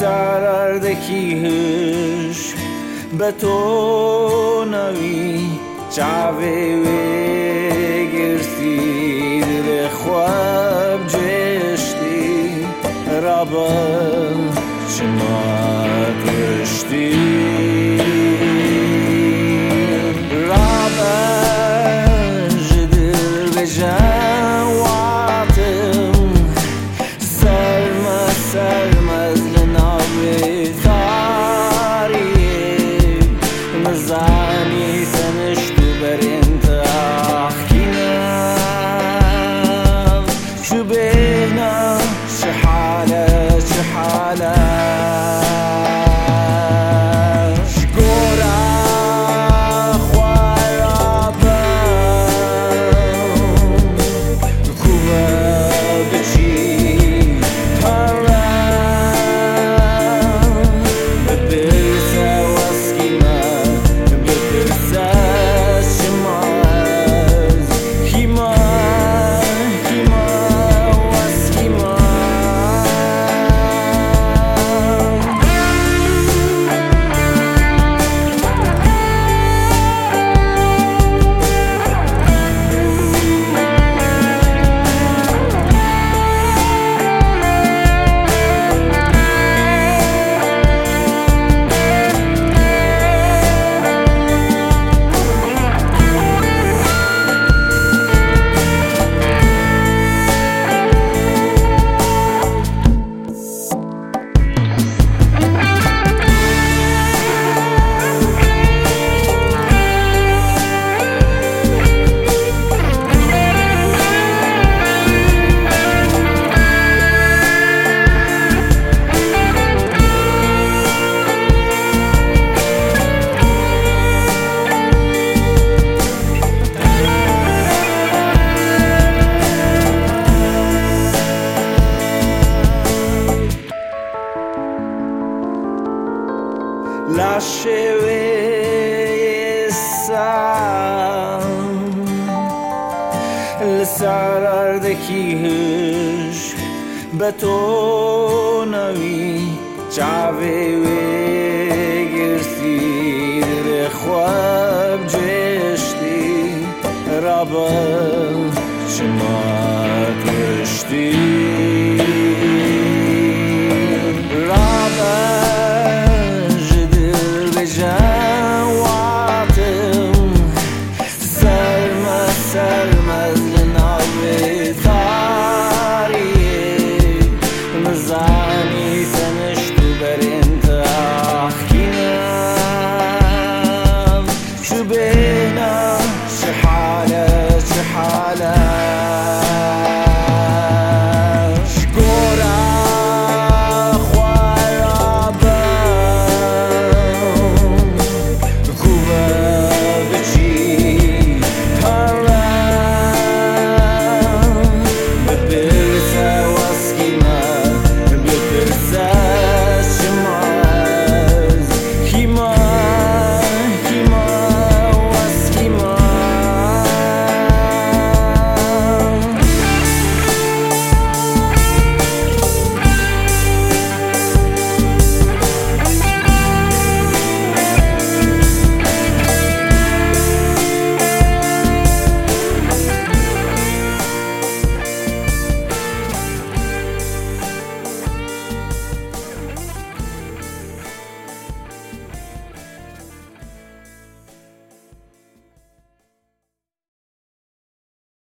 ساردەکی هش بە تۆ نەوی چاوێ وێگرتی لێ خواب جێشتی ڕابە چما گشتی. seine se Stube rennt به تو نوی چاوه گرسی در خواب جشتی رابا چما کشتی desire